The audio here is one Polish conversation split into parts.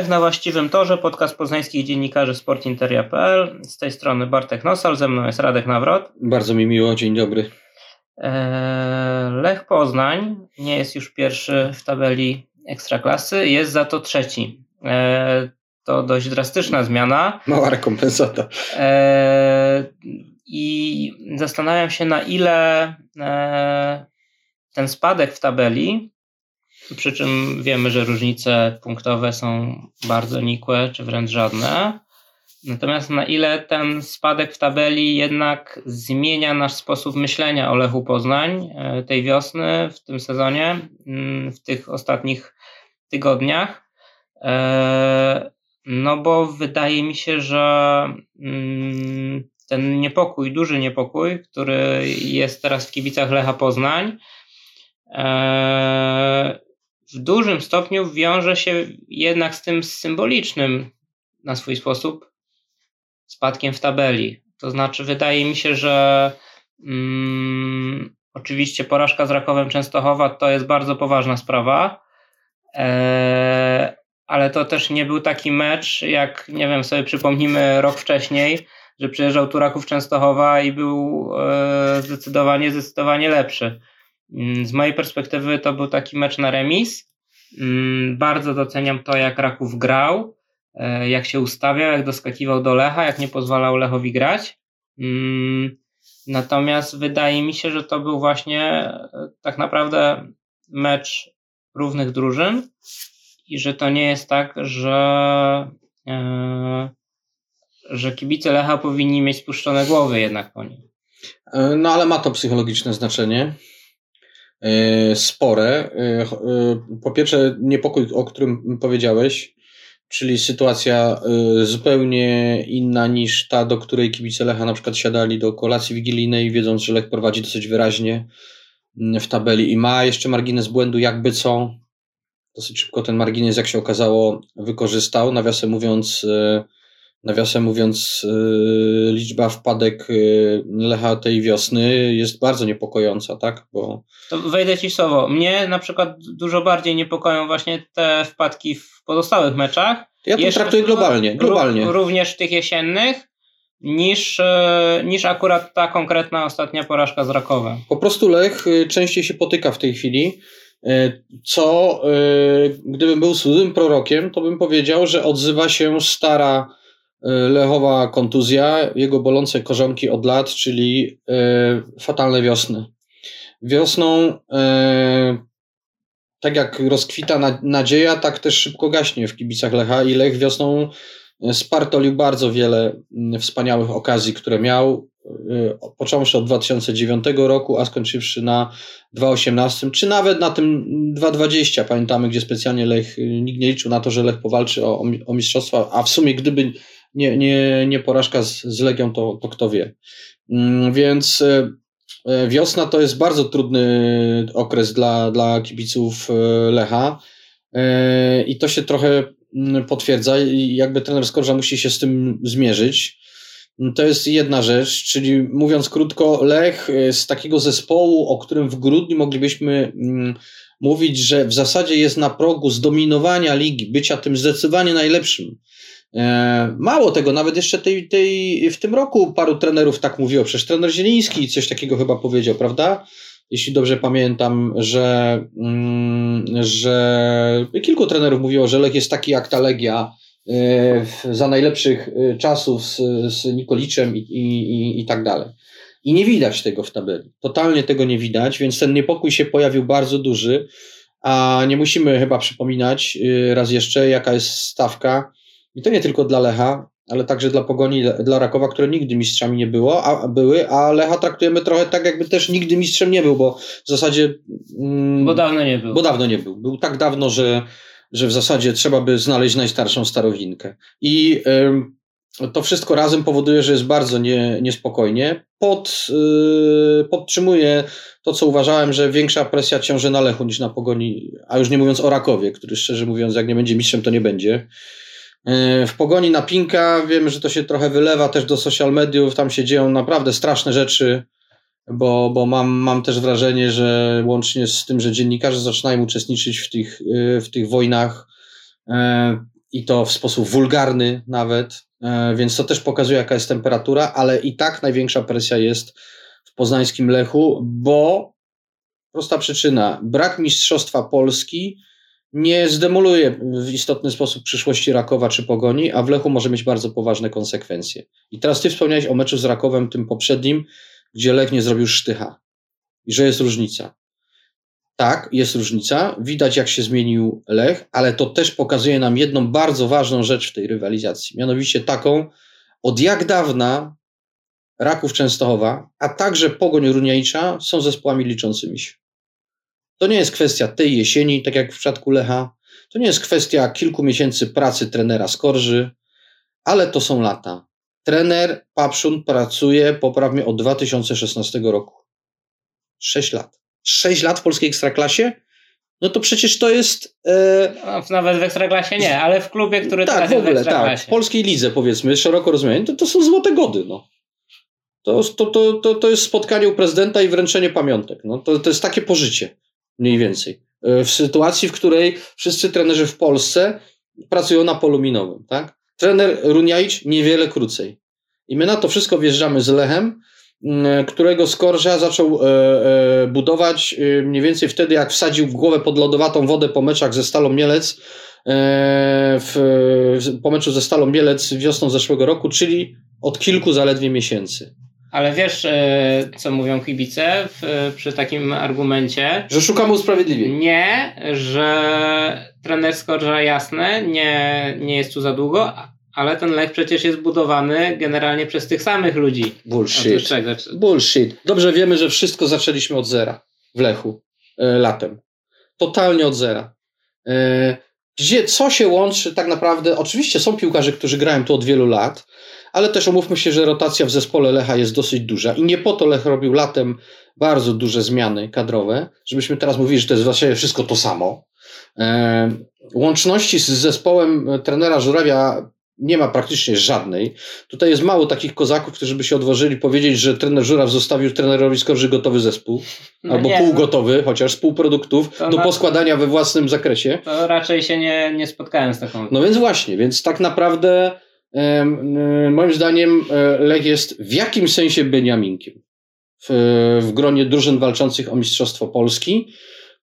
Lech na właściwym torze, podcast poznańskich dziennikarzy sportinteria.pl. Z tej strony Bartek Nosal, ze mną jest Radek Nawrot. Bardzo mi miło, dzień dobry. Eee, Lech Poznań nie jest już pierwszy w tabeli Ekstraklasy, jest za to trzeci. Eee, to dość drastyczna zmiana. Mała rekompensata. Eee, I zastanawiam się, na ile ten spadek w tabeli przy czym wiemy, że różnice punktowe są bardzo nikłe, czy wręcz żadne. Natomiast na ile ten spadek w tabeli jednak zmienia nasz sposób myślenia o Lechu Poznań e, tej wiosny, w tym sezonie, mm, w tych ostatnich tygodniach. E, no bo wydaje mi się, że mm, ten niepokój, duży niepokój, który jest teraz w kibicach Lecha Poznań, e, w dużym stopniu wiąże się jednak z tym symbolicznym na swój sposób spadkiem w tabeli. To znaczy, wydaje mi się, że mm, oczywiście porażka z Rakowem Częstochowa to jest bardzo poważna sprawa, e, ale to też nie był taki mecz, jak nie wiem, sobie przypomnimy rok wcześniej, że przyjeżdżał tu Raków Częstochowa i był e, zdecydowanie, zdecydowanie lepszy. Mm, z mojej perspektywy to był taki mecz na remis. Mm, bardzo doceniam to, jak Raków grał, e, jak się ustawiał, jak doskakiwał do Lecha, jak nie pozwalał Lechowi grać. Mm, natomiast wydaje mi się, że to był właśnie e, tak naprawdę mecz równych drużyn i że to nie jest tak, że, e, że kibice Lecha powinni mieć spuszczone głowy jednak po nim. No ale ma to psychologiczne znaczenie. E, spore. E, e, po pierwsze, niepokój, o którym powiedziałeś, czyli sytuacja zupełnie inna niż ta, do której kibice Lecha na przykład siadali do kolacji wigilijnej, wiedząc, że Lech prowadzi dosyć wyraźnie mm, w tabeli i ma jeszcze margines błędu, jakby co. Dosyć szybko ten margines, jak się okazało, wykorzystał. Nawiasem mówiąc, Nawiasem mówiąc, y, liczba wpadek y, Lecha tej wiosny jest bardzo niepokojąca, tak? Bo... To wejdę ci słowo. Mnie na przykład dużo bardziej niepokoją właśnie te wpadki w pozostałych meczach. Ja to Jeszcze traktuję globalnie, globalnie. Również tych jesiennych, niż, y, niż akurat ta konkretna ostatnia porażka z Rakowem. Po prostu Lech częściej się potyka w tej chwili. Co, gdybym był złym prorokiem, to bym powiedział, że odzywa się stara Lechowa kontuzja, jego bolące korzonki od lat, czyli e, fatalne wiosny. Wiosną, e, tak jak rozkwita nadzieja, tak też szybko gaśnie w kibicach Lecha i Lech wiosną spartolił bardzo wiele mm, wspaniałych okazji, które miał, począwszy od 2009 roku, a skończywszy na 2018, czy nawet na tym 2020, pamiętamy, gdzie specjalnie Lech, nikt nie liczył na to, że Lech powalczy o, o mistrzostwa, a w sumie gdyby nie, nie, nie porażka z, z Legią, to, to kto wie. Mm, więc e, e, wiosna to jest bardzo trudny okres dla, dla kibiców e, Lecha i to się trochę mm, potwierdza i jakby trener Skorża musi się z tym zmierzyć. To jest jedna rzecz, czyli mówiąc krótko, Lech z takiego zespołu, o którym w grudniu moglibyśmy mm, mówić, że w zasadzie jest na progu zdominowania ligi, bycia tym zdecydowanie najlepszym, mało tego, nawet jeszcze tej, tej, w tym roku paru trenerów tak mówiło. Przecież trener Zieliński coś takiego chyba powiedział, prawda? Jeśli dobrze pamiętam, że, mm, że kilku trenerów mówiło, że Lech jest taki jak ta Legia e, za najlepszych e, czasów z, z Nikoliczem i, i, i tak dalej. I nie widać tego w tabeli. Totalnie tego nie widać, więc ten niepokój się pojawił bardzo duży. A nie musimy chyba przypominać raz jeszcze, jaka jest stawka i to nie tylko dla Lecha, ale także dla Pogoni, dla Rakowa, które nigdy mistrzami nie było, a były, a Lecha traktujemy trochę tak, jakby też nigdy mistrzem nie był, bo w zasadzie. Mm, bo dawno nie był. Bo dawno nie był. Był tak dawno, że, że w zasadzie trzeba by znaleźć najstarszą starowinkę. I to wszystko razem powoduje, że jest bardzo nie, niespokojnie. Pod, yy, podtrzymuję to, co uważałem, że większa presja ciąży na Lechu niż na Pogoni, a już nie mówiąc o Rakowie, który szczerze mówiąc, jak nie będzie mistrzem, to nie będzie. E, w pogoni na Pinka wiemy, że to się trochę wylewa też do social mediów, tam się dzieją naprawdę straszne rzeczy, bo, bo mam, mam też wrażenie, że łącznie z tym, że dziennikarze zaczynają uczestniczyć w tych, e, w tych wojnach, e, i to w sposób wulgarny nawet, więc to też pokazuje, jaka jest temperatura, ale i tak największa presja jest w poznańskim Lechu, bo prosta przyczyna, brak Mistrzostwa Polski nie zdemoluje w istotny sposób przyszłości Rakowa czy Pogoni, a w Lechu może mieć bardzo poważne konsekwencje. I teraz ty wspomniałeś o meczu z Rakowem, tym poprzednim, gdzie Lech nie zrobił sztycha i że jest różnica. Tak, jest różnica. Widać, jak się zmienił Lech, ale to też pokazuje nam jedną bardzo ważną rzecz w tej rywalizacji. Mianowicie taką, od jak dawna Raków Częstochowa, a także Pogoń Runiajcza są zespołami liczącymi się. To nie jest kwestia tej jesieni, tak jak w przypadku Lecha. To nie jest kwestia kilku miesięcy pracy trenera Skorży, ale to są lata. Trener Papszun pracuje poprawnie od 2016 roku. Sześć lat. Sześć lat w polskiej ekstraklasie? No to przecież to jest. E... No, nawet w ekstraklasie nie, ale w klubie, który tak, teraz w ogóle, tak. W polskiej lidze, powiedzmy, szeroko rozumiane, to, to są złote gody. No. To, to, to, to, to jest spotkanie u prezydenta i wręczenie pamiątek. No, to, to jest takie pożycie, mniej więcej. E, w sytuacji, w której wszyscy trenerzy w Polsce pracują na polu minowym. Tak? Trener Runiajcz niewiele krócej. I my na to wszystko wjeżdżamy z Lechem, mm, którego Skorża zaczął e, e, budować mniej więcej wtedy, jak wsadził głowę pod lodowatą wodę po meczach ze Stalą Mielec, w, po meczu ze Stalą Mielec wiosną zeszłego roku, czyli od kilku zaledwie miesięcy. Ale wiesz, e, co mówią kibice w, przy takim argumencie? Że szukamy usprawiedliwień. Nie, że trener Skorża jasne, nie, nie jest tu za długo, ale ten lek przecież jest budowany generalnie przez tych samych ludzi. Bullshit. Bullshit. Dobrze wiemy, że wszystko zaczęliśmy od zera w Lechu e, latem. Totalnie od zera. E, gdzie, co się łączy tak naprawdę? Oczywiście są piłkarze, którzy grają tu od wielu lat, ale też omówmy się, że rotacja w zespole Lecha jest dosyć duża i nie po to Lech robił latem bardzo duże zmiany kadrowe, żebyśmy teraz mówili, że to jest właściwie wszystko to samo. E, łączności z zespołem trenera Żurawia nie ma praktycznie żadnej. Tutaj jest mało takich kozaków, którzy by się odważyli powiedzieć, że trener Żuraw zostawił trenerowi Skorży gotowy zespół, no albo nie, półgotowy, no. chociaż z półproduktów do na... poskładania we własnym zakresie. To raczej się nie, nie spotkałem z taką. No więc właśnie, więc tak naprawdę moim zdaniem e, Lech jest w jakimś sensie Beniaminkiem w, w gronie drużyn walczących o Mistrzostwo Polski.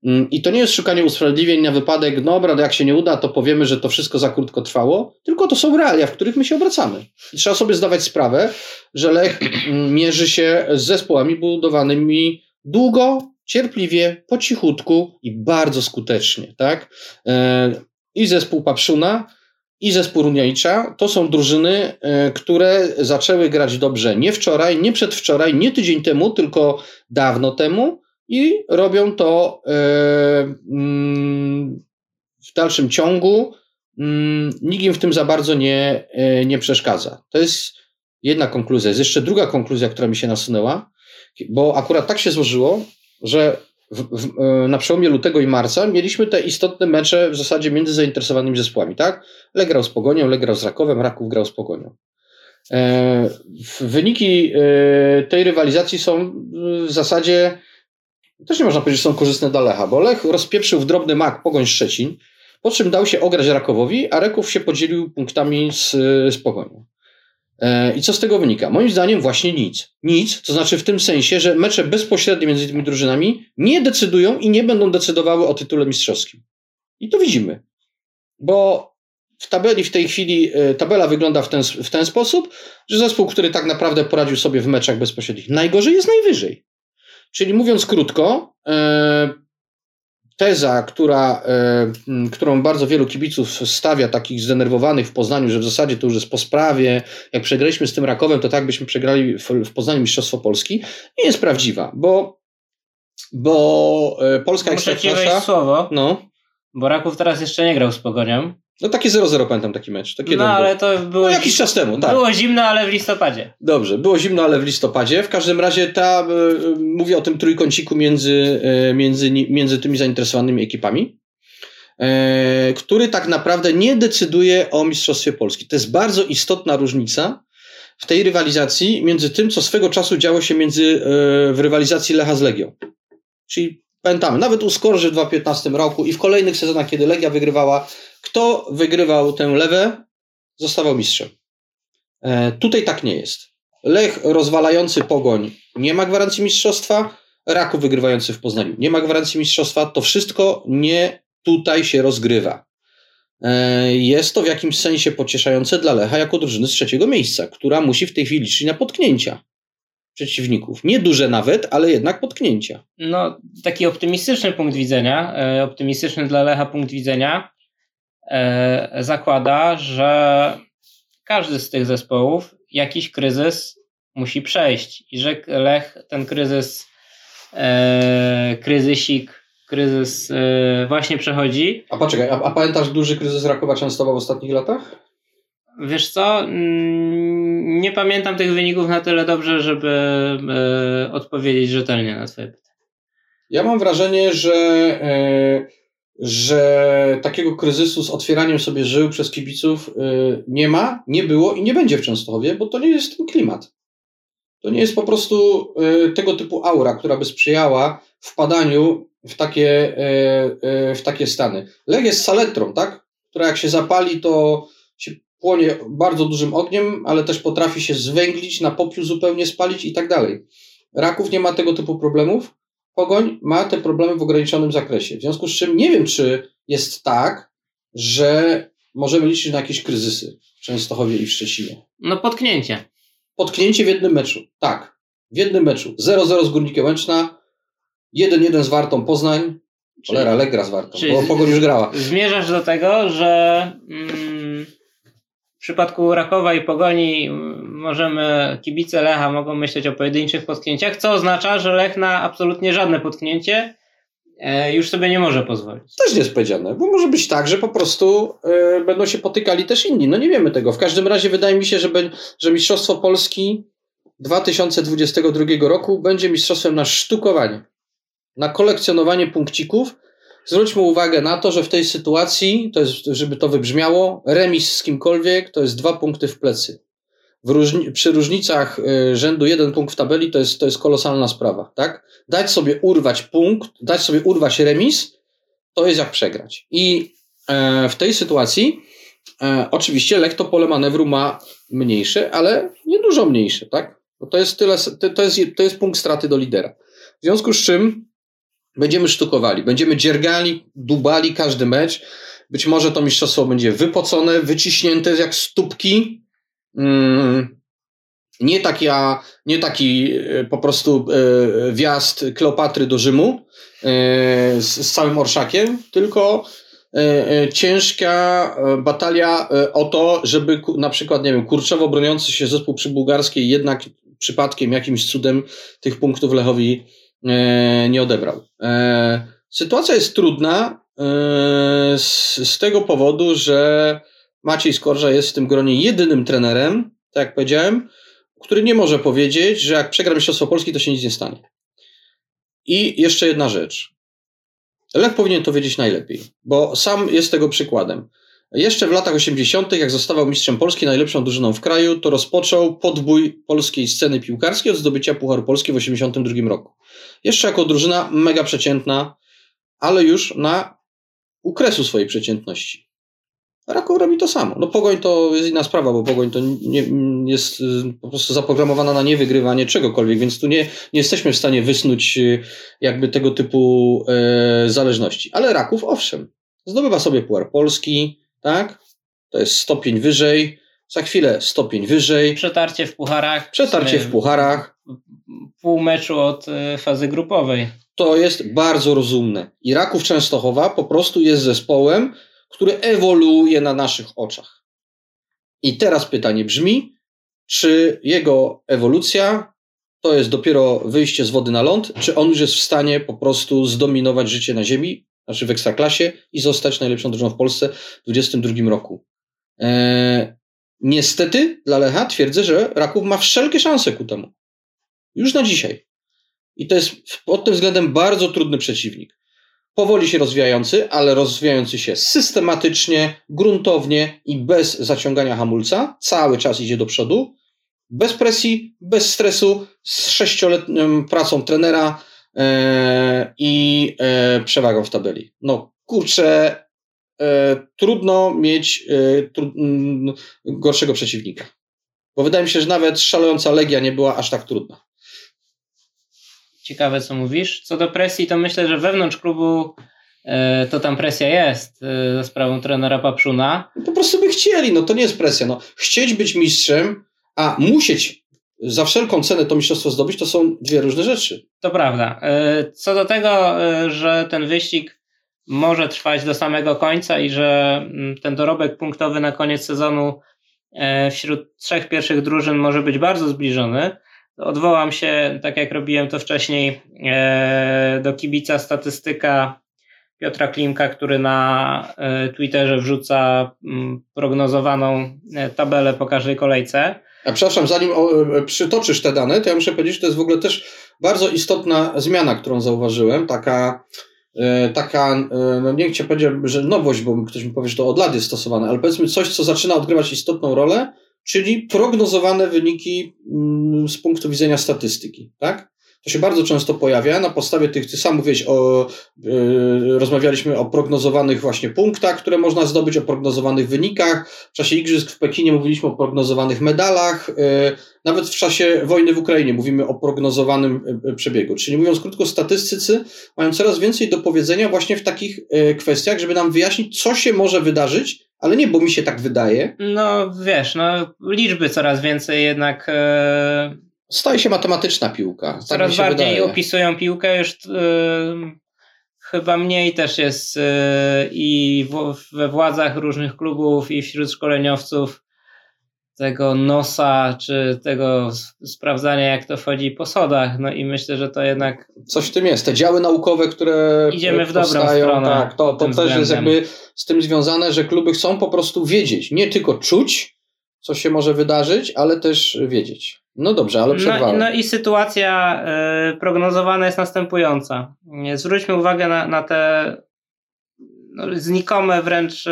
Mm, I to nie jest szukanie usprawiedliwień na wypadek, no dobra, jak się nie uda, to powiemy, że to wszystko za krótko trwało, tylko to są realia, w których my się obracamy. I trzeba sobie zdawać sprawę, że Lech mm, mierzy się z zespołami budowanymi długo, cierpliwie, po cichutku i bardzo skutecznie. Tak? E, I zespół Papszuna, i zespół Runiajcza to są drużyny, e, które zaczęły grać dobrze nie wczoraj, nie przedwczoraj, nie tydzień temu, tylko dawno temu i robią to e, mm, w dalszym ciągu. Mm, nikt im w tym za bardzo nie, e, nie przeszkadza. To jest jedna konkluzja. Jest jeszcze druga konkluzja, która mi się nasunęła, bo akurat tak się złożyło, że w, w, e, na przełomie lutego i marca mieliśmy te istotne mecze w zasadzie między zainteresowanymi zespołami, tak? Lech grał z Pogonią, Lech grał z Rakowem, Raków grał z Pogonią. E, wyniki e, tej rywalizacji są w zasadzie, też nie można powiedzieć, że są korzystne dla Lecha, bo Lech rozpieprzył w drobny mak Pogoń Szczecin, po czym dał się ograć Rakowowi, a Raków się podzielił punktami z, z Pogonią. E, I co z tego wynika? Moim zdaniem właśnie nic. Nic, to znaczy w tym sensie, że mecze bezpośrednie między tymi drużynami nie decydują i nie będą decydowały o tytule mistrzowskim. I to widzimy. Bo w tabeli w tej chwili e, tabela wygląda w ten, w ten sposób, że zespół, który tak naprawdę poradził sobie w meczach bezpośrednich, najgorzej jest najwyżej. Czyli mówiąc krótko, e, teza, która, e, którą bardzo wielu kibiców stawia, takich zdenerwowanych w Poznaniu, że w zasadzie to już jest po sprawie, jak przegraliśmy z tym Rakowem, to tak byśmy przegrali w, Poznaniu Mistrzostwo Polski, nie jest prawdziwa, bo, bo e, Polska Muszę Ekstraklasa... słowo, no. bo Raków teraz jeszcze nie grał z Pogonią. No takie 0-0 pamiętam taki mecz. Taki no ale to było... No, jakiś czas temu, tak. Było zimno, ale w listopadzie. Dobrze, było zimno, ale w listopadzie. W każdym razie ta, y, mówię o tym trójkąciku między, y, między, między tymi zainteresowanymi ekipami, który tak naprawdę nie decyduje o Mistrzostwie Polski. To jest bardzo istotna różnica w tej rywalizacji między tym, co swego czasu działo się między, w rywalizacji Lecha z Legią. Czyli pamiętamy, nawet u Skorży w 2015 roku i w kolejnych sezonach, kiedy Legia wygrywała Kto wygrywał tę lewę, zostawał mistrzem. E, tutaj tak nie jest. Lech rozwalający pogoń nie ma gwarancji mistrzostwa, Raków wygrywający w Poznaniu nie ma gwarancji mistrzostwa. To wszystko nie tutaj się rozgrywa. E, jest to w jakimś sensie pocieszające dla Lecha jako drużyny z trzeciego miejsca, która musi w tej chwili liczyć na potknięcia przeciwników. Nie duże nawet, ale jednak potknięcia. No, taki optymistyczny punkt widzenia, e, optymistyczny dla Lecha punkt widzenia zakłada, że każdy z tych zespołów jakiś kryzys musi przejść i że Lech ten kryzys, kryzysik kryzys yy, właśnie przechodzi. A poczekaj, a, a, pamiętasz duży kryzys Rakowa Częstowa w ostatnich latach? Wiesz co, mm, nie pamiętam tych wyników na tyle dobrze, żeby odpowiedzieć rzetelnie na twoje pytanie. Ja mam wrażenie, że, że takiego kryzysu z otwieraniem sobie żył przez kibiców nie ma, nie było i nie będzie w Częstochowie, bo to nie jest ten klimat. To nie jest po prostu tego typu aura, która by sprzyjała wpadaniu w takie, e, w takie stany. Lech jest saletrą, tak? Która jak się zapali, to się płonie bardzo dużym ogniem, ale też potrafi się zwęglić, na popiół zupełnie spalić i tak dalej. Raków nie ma tego typu problemów. Pogoń ma te problemy w ograniczonym zakresie. W związku z czym nie wiem, czy jest tak, że możemy liczyć na jakieś kryzysy w Częstochowie i w Szczecinie. No potknięcie. Potknięcie w jednym meczu. Tak. W jednym meczu. 0-0 z Górnikiem Łęczna, 1-1 z Wartą Poznań. Cholera, Lech gra z Wartą, bo Pogoń już grała. Zmierzasz do tego, że mm, w przypadku Rakowa i Pogoni możemy, kibice Lecha mogą myśleć o pojedynczych potknięciach, co oznacza, że Lech na absolutnie żadne potknięcie e, już sobie nie może pozwolić. Też nie jest powiedziane, bo może być tak, że po prostu e, będą się potykali też inni. No nie wiemy tego. W każdym razie wydaje mi się, że, że Mistrzostwo Polski 2022 roku będzie mistrzostwem na sztukowanie na kolekcjonowanie punkcików. Zwróćmy uwagę na to, że w tej sytuacji, to jest, żeby to wybrzmiało, remis z kimkolwiek to jest dwa punkty w plecy. W różni, przy różnicach y, rzędu jeden punkt w tabeli to jest, to jest kolosalna sprawa, tak? Dać sobie urwać punkt, dać sobie urwać remis, to jest jak przegrać. I e, w tej sytuacji e, oczywiście Lech to pole manewru ma mniejsze, ale nie dużo mniejsze, tak? Bo to jest tyle, to jest, to jest punkt straty do lidera. W związku z czym Będziemy sztukowali, będziemy dziergali, dubali każdy mecz. Być może to mistrzostwo będzie wypocone, wyciśnięte jak stópki. Mm, nie, taki, a, nie taki e, po prostu e, wjazd Kleopatry do Rzymu e, z, z całym orszakiem, tylko ciężka batalia o to, żeby na przykład, nie wiem, kurczowo broniący się zespół przybułgarskiej jednak przypadkiem, jakimś cudem tych punktów Lechowi nie odebrał. E, sytuacja jest trudna e, z, z tego powodu, że Maciej Skorża jest w tym gronie jedynym trenerem, tak jak powiedziałem, który nie może powiedzieć, że jak przegra Mistrzostwo Polski, to się nic nie stanie. I jeszcze jedna rzecz. Lech powinien to wiedzieć najlepiej, bo sam jest tego przykładem. Jeszcze w latach 80., jak zostawał mistrzem Polski, najlepszą drużyną w kraju, to rozpoczął podbój polskiej sceny piłkarskiej od zdobycia Pucharu Polski w 82 roku. Jeszcze jako drużyna mega przeciętna, ale już na ukresu swojej przeciętności. Raków robi to samo. No Pogoń to jest inna sprawa, bo Pogoń to nie, jest y, po prostu zaprogramowana na niewygrywanie czegokolwiek, więc tu nie, nie jesteśmy w stanie wysnuć y, jakby tego typu e, zależności. Ale Raków, owszem, zdobywa sobie Puchar Polski, tak? To jest stopień wyżej. Za chwilę stopień wyżej. Przetarcie w pucharach. Przetarcie w pucharach. Pół meczu od y, fazy grupowej. To jest bardzo rozumne. Iraków Częstochowa po prostu jest zespołem, który ewoluuje na naszych oczach. I teraz pytanie brzmi, czy jego ewolucja to jest dopiero wyjście z wody na ląd, czy on już jest w stanie po prostu zdominować życie na ziemi, znaczy w ekstraklasie i zostać najlepszą drużyną w Polsce w 2022 roku. Eee, niestety dla Lecha twierdzę, że Raków ma wszelkie szanse ku temu. Już na dzisiaj. I to jest pod tym względem bardzo trudny przeciwnik. Powoli się rozwijający, ale rozwijający się systematycznie, gruntownie i bez zaciągania hamulca. Cały czas idzie do przodu. Bez presji, bez stresu, z sześcioletnią pracą trenera, E, i e, przewagą w tabeli. No kurczę, e, trudno mieć e, gorszego przeciwnika. Bo wydaje mi się, że nawet szalejąca Legia nie była aż tak trudna. Ciekawe, co mówisz. Co do presji, to myślę, że wewnątrz klubu e, to tam presja jest e, za sprawą trenera Papszuna. Po prostu by chcieli, no to nie jest presja. No, chcieć być mistrzem, a musieć za wszelką cenę to mistrzostwo zdobyć, to są dwie różne rzeczy. To prawda. E, co do tego, e, że ten wyścig może trwać do samego końca i że mm, ten dorobek punktowy na koniec sezonu e, wśród trzech pierwszych drużyn może być bardzo zbliżony, odwołam się, tak jak robiłem to wcześniej, do kibica statystyka Piotra Klimka, który na Twitterze wrzuca mm, prognozowaną tabelę po każdej kolejce. A przepraszam, zanim przytoczysz te dane, to ja muszę powiedzieć, że to jest w ogóle też bardzo istotna zmiana, którą zauważyłem, taka E, taka, e, no nie chcę powiedzieć, że nowość, bo ktoś mi powie, że to od lat jest stosowane, ale powiedzmy coś, co zaczyna odgrywać istotną rolę, czyli prognozowane wyniki mm, z punktu widzenia statystyki, tak? To się bardzo często pojawia na podstawie tych, ty sam mówiłeś o, yy, rozmawialiśmy o prognozowanych właśnie punktach, które można zdobyć, o prognozowanych wynikach. W czasie Igrzysk w Pekinie mówiliśmy o prognozowanych medalach. Yy, nawet w czasie wojny w Ukrainie mówimy o prognozowanym yy, przebiegu. Czyli mówiąc krótko, statystycy mają coraz więcej do powiedzenia właśnie w takich yy, kwestiach, żeby nam wyjaśnić, co się może wydarzyć, ale nie, bo mi się tak wydaje. No wiesz, no liczby coraz więcej jednak Staje się matematyczna piłka. Tak Coraz bardziej opisują piłkę, już yy, chyba mniej też jest yy, i w, we władzach różnych klubów i wśród szkoleniowców tego nosa, czy tego sprawdzania, jak to wchodzi po sodach. No i myślę, że to jednak. Coś w tym jest. Te działy naukowe, które. Idziemy w dobrą stronę. Tak, to, to też względem. jest jakby z tym związane, że kluby chcą po prostu wiedzieć, nie tylko czuć, co się może wydarzyć, ale też wiedzieć. No dobrze, ale przerwałem. No, no i sytuacja y, prognozowana jest następująca. Zwróćmy uwagę na, na te no, znikome wręcz, y,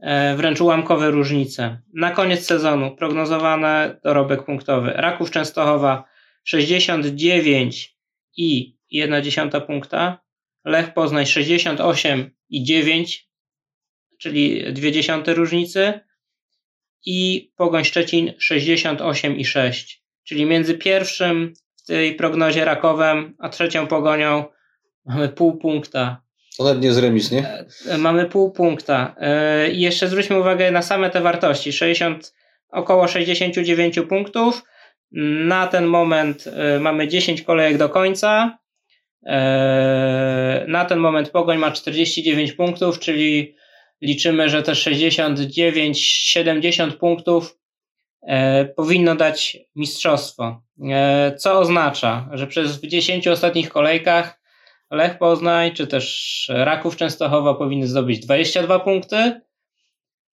y, wręcz ułamkowe różnice. Na koniec sezonu prognozowane dorobek punktowy. Raków Częstochowa 69 i 1,1 punkta. Lech Poznań 68 i 9, czyli 0,2 różnicy i Pogoń Szczecin 68,6. Czyli między pierwszym w tej prognozie rakowem, a trzecią Pogonią mamy pół punkta. To nawet nie jest remis, nie? E, mamy pół punkta. E, I jeszcze zwróćmy uwagę na same te wartości. 60, około 69 punktów. Na ten moment e, mamy 10 kolejek do końca. Na ten moment Pogoń ma 49 punktów, czyli liczymy, że te 69-70 punktów e, powinno dać mistrzostwo. E, co oznacza, że przez w 10 ostatnich kolejkach Lech Poznań czy też Raków Częstochowa powinny zdobyć 22 punkty,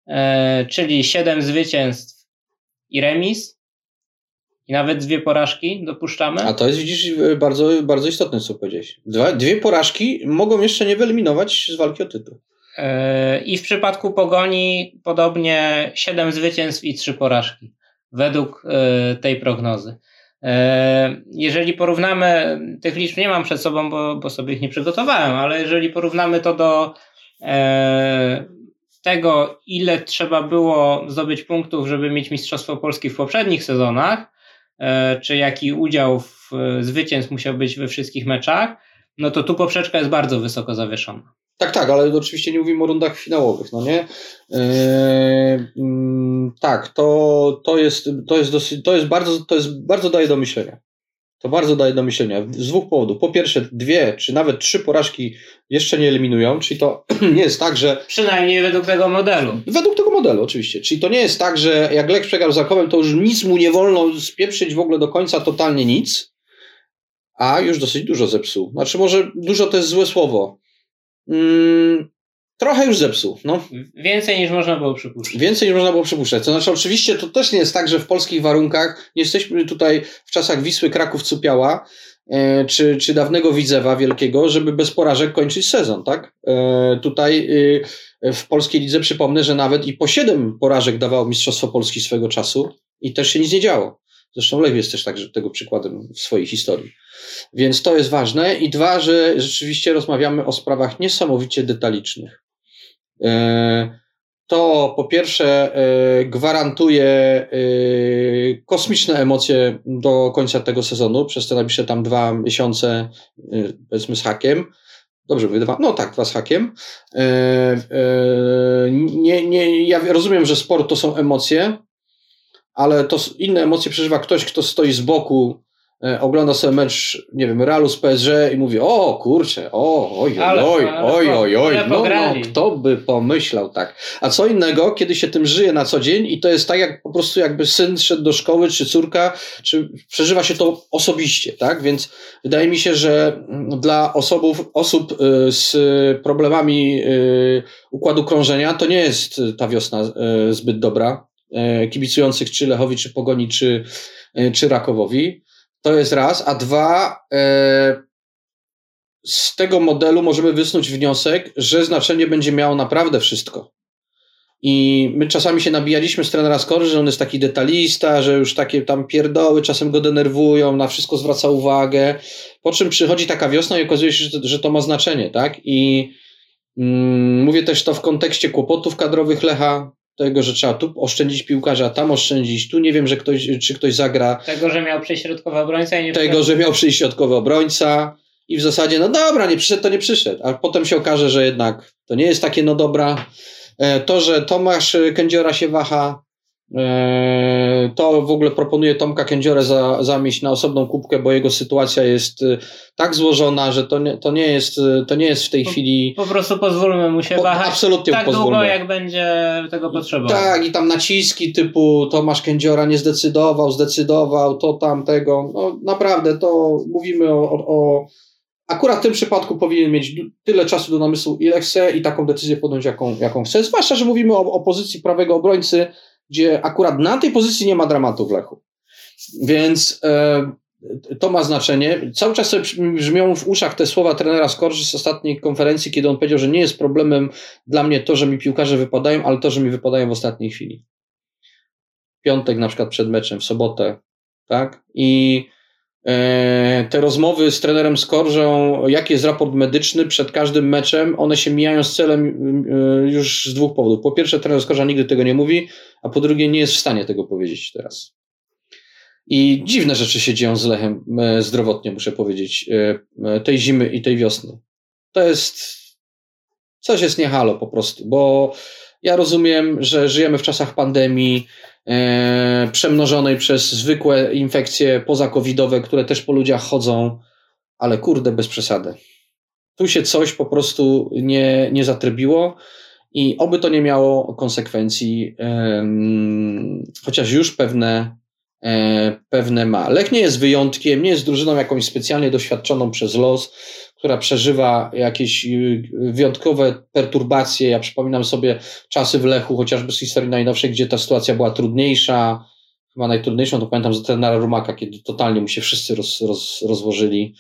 e, czyli 7 zwycięstw i remis. I nawet dwie porażki dopuszczamy. A to jest, widzisz, bardzo, bardzo istotne, co powiedziałeś. Dwa, dwie porażki mogą jeszcze nie wyeliminować z walki o tytuł. I w przypadku Pogoni podobnie 7 zwycięstw i 3 porażki według e, tej prognozy. E, jeżeli porównamy, tych liczb nie mam przed sobą, bo, bo sobie ich nie przygotowałem, ale jeżeli porównamy to do e, tego, ile trzeba było zdobyć punktów, żeby mieć Mistrzostwo Polski w poprzednich sezonach, czy jaki udział w zwycięstw musiał być we wszystkich meczach, no to tu poprzeczka jest bardzo wysoko zawieszona. Tak, tak, ale oczywiście nie mówimy o rundach finałowych, no nie? Yy, yy, tak, to, to, jest, to, jest dosyć, to, jest bardzo, to jest bardzo daje do myślenia. To bardzo daje do myślenia. Z dwóch powodów. Po pierwsze, dwie czy nawet trzy porażki jeszcze nie eliminują, czyli to nie jest tak, że. Przynajmniej według tego modelu. Według tego modelu, oczywiście. Czyli to nie jest tak, że jak Lech przegrał z Rakowem, to już nic mu nie wolno spieprzyć w ogóle do końca, totalnie nic. A już dosyć dużo zepsuł. Znaczy, może dużo to jest złe słowo mm, trochę już zepsuł. No. Więcej niż można było przypuszczać. Więcej niż można było przypuszczać. To znaczy, oczywiście to też nie jest tak, że w polskich warunkach nie jesteśmy tutaj w czasach Wisły Kraków Cupiała, e, czy, czy dawnego Widzewa Wielkiego, żeby bez porażek kończyć sezon, tak? E, tutaj e, w polskiej lidze przypomnę, że nawet i po siedem porażek dawało Mistrzostwo Polski swego czasu i też się nic nie działo. Zresztą Lew jest też tak, tego przykładem w swojej historii. Więc to jest ważne. I dwa, że rzeczywiście rozmawiamy o sprawach niesamowicie detalicznych. to po pierwsze gwarantuje kosmiczne emocje do końca tego sezonu, przez te najbliższe tam dwa miesiące, powiedzmy z hakiem. Dobrze mówię, dwa? No tak, dwa z hakiem. Nie, nie, ja rozumiem, że sport to są emocje, ale to inne emocje przeżywa ktoś, kto stoi z boku E, ogląda sobie mecz, nie wiem, Realu z PSG i mówi, o kurczę, o, oj, oj, oj, oj, oj, oj, no, no, kto by pomyślał tak. A co innego, kiedy się tym żyje na co dzień i to jest tak, jak po prostu jakby syn szedł do szkoły, czy córka, czy przeżywa się to osobiście, tak? Więc wydaje mi się, że dla osobów, osób y, z problemami y, układu krążenia to nie jest ta wiosna y, zbyt dobra, kibicujących czy Lechowi, czy Pogoni, czy, czy Rakowowi. To jest raz. A dwa, e, z tego modelu możemy wysnuć wniosek, że znaczenie będzie miało naprawdę wszystko. I my czasami się nabijaliśmy z trenera Skory, że on jest taki detalista, że już takie tam pierdoły czasem go denerwują, na wszystko zwraca uwagę. Po czym przychodzi taka wiosna i okazuje się, że to, że to ma znaczenie, tak? I mm, mówię też to w kontekście kłopotów kadrowych Lecha tego, że trzeba tu oszczędzić piłkarza, tam oszczędzić, tu nie wiem, że ktoś, czy ktoś zagra. Tego, że miał przyjść środkowy obrońca i nie Tego, że miał przyjść środkowy obrońca i w zasadzie, no dobra, nie przyszedł, to nie przyszedł, a potem się okaże, że jednak to nie jest takie no dobra. E, to, że Tomasz Kędziora się waha, to w ogóle proponuję Tomka Kędziorę za, zamieść na osobną kubkę, bo jego sytuacja jest e, tak złożona, że to nie, to nie, jest, e, to nie jest w tej po, chwili. Po prostu pozwólmy mu się po, wahać. Absolutnie tak pozwólmy. długo, jak będzie tego potrzebował. Tak, i tam naciski typu Tomasz Kędziora nie zdecydował, zdecydował, to tamtego. No naprawdę, to mówimy o, o, o Akurat w tym przypadku powinien mieć tyle czasu do namysłu, ile chce i taką decyzję podjąć, jaką, jaką chce. Zwłaszcza, że mówimy o, o pozycji prawego obrońcy, gdzie akurat na tej pozycji nie ma dramatu w Lechu. Więc e, to ma znaczenie. Cały czas sobie brzmią w uszach te słowa trenera Skorży z ostatniej konferencji, kiedy on powiedział, że nie jest problemem dla mnie to, że mi piłkarze wypadają, ale to, że mi wypadają w ostatniej chwili. Piątek na przykład przed meczem, w sobotę, tak? I te rozmowy z trenerem Skorżą, jaki jest raport medyczny przed każdym meczem, one się mijają z celem e, już z dwóch powodów. Po pierwsze, trener Skorża nigdy tego nie mówi, a po drugie, nie jest w stanie tego powiedzieć teraz. I dziwne rzeczy się dzieją z Lechem e, zdrowotnie, muszę powiedzieć, tej zimy i tej wiosny. To jest coś jest niehalo po prostu, bo ja rozumiem, że żyjemy w czasach pandemii, e, przemnożonej przez zwykłe infekcje pozakowidowe, które też po ludziach chodzą, ale kurde, bez przesady. Tu się coś po prostu nie, nie zatrybiło i oby to nie miało konsekwencji, e, chociaż już pewne, e, pewne ma. Lech nie jest wyjątkiem, nie jest drużyną jakąś specjalnie doświadczoną przez los która przeżywa jakieś y, wyjątkowe perturbacje. Ja przypominam sobie czasy w Lechu, chociażby z historii najnowszej, gdzie ta sytuacja była trudniejsza. Chyba najtrudniejszą to pamiętam za trenera Rumaka, kiedy totalnie mu się wszyscy roz, roz, rozłożyli.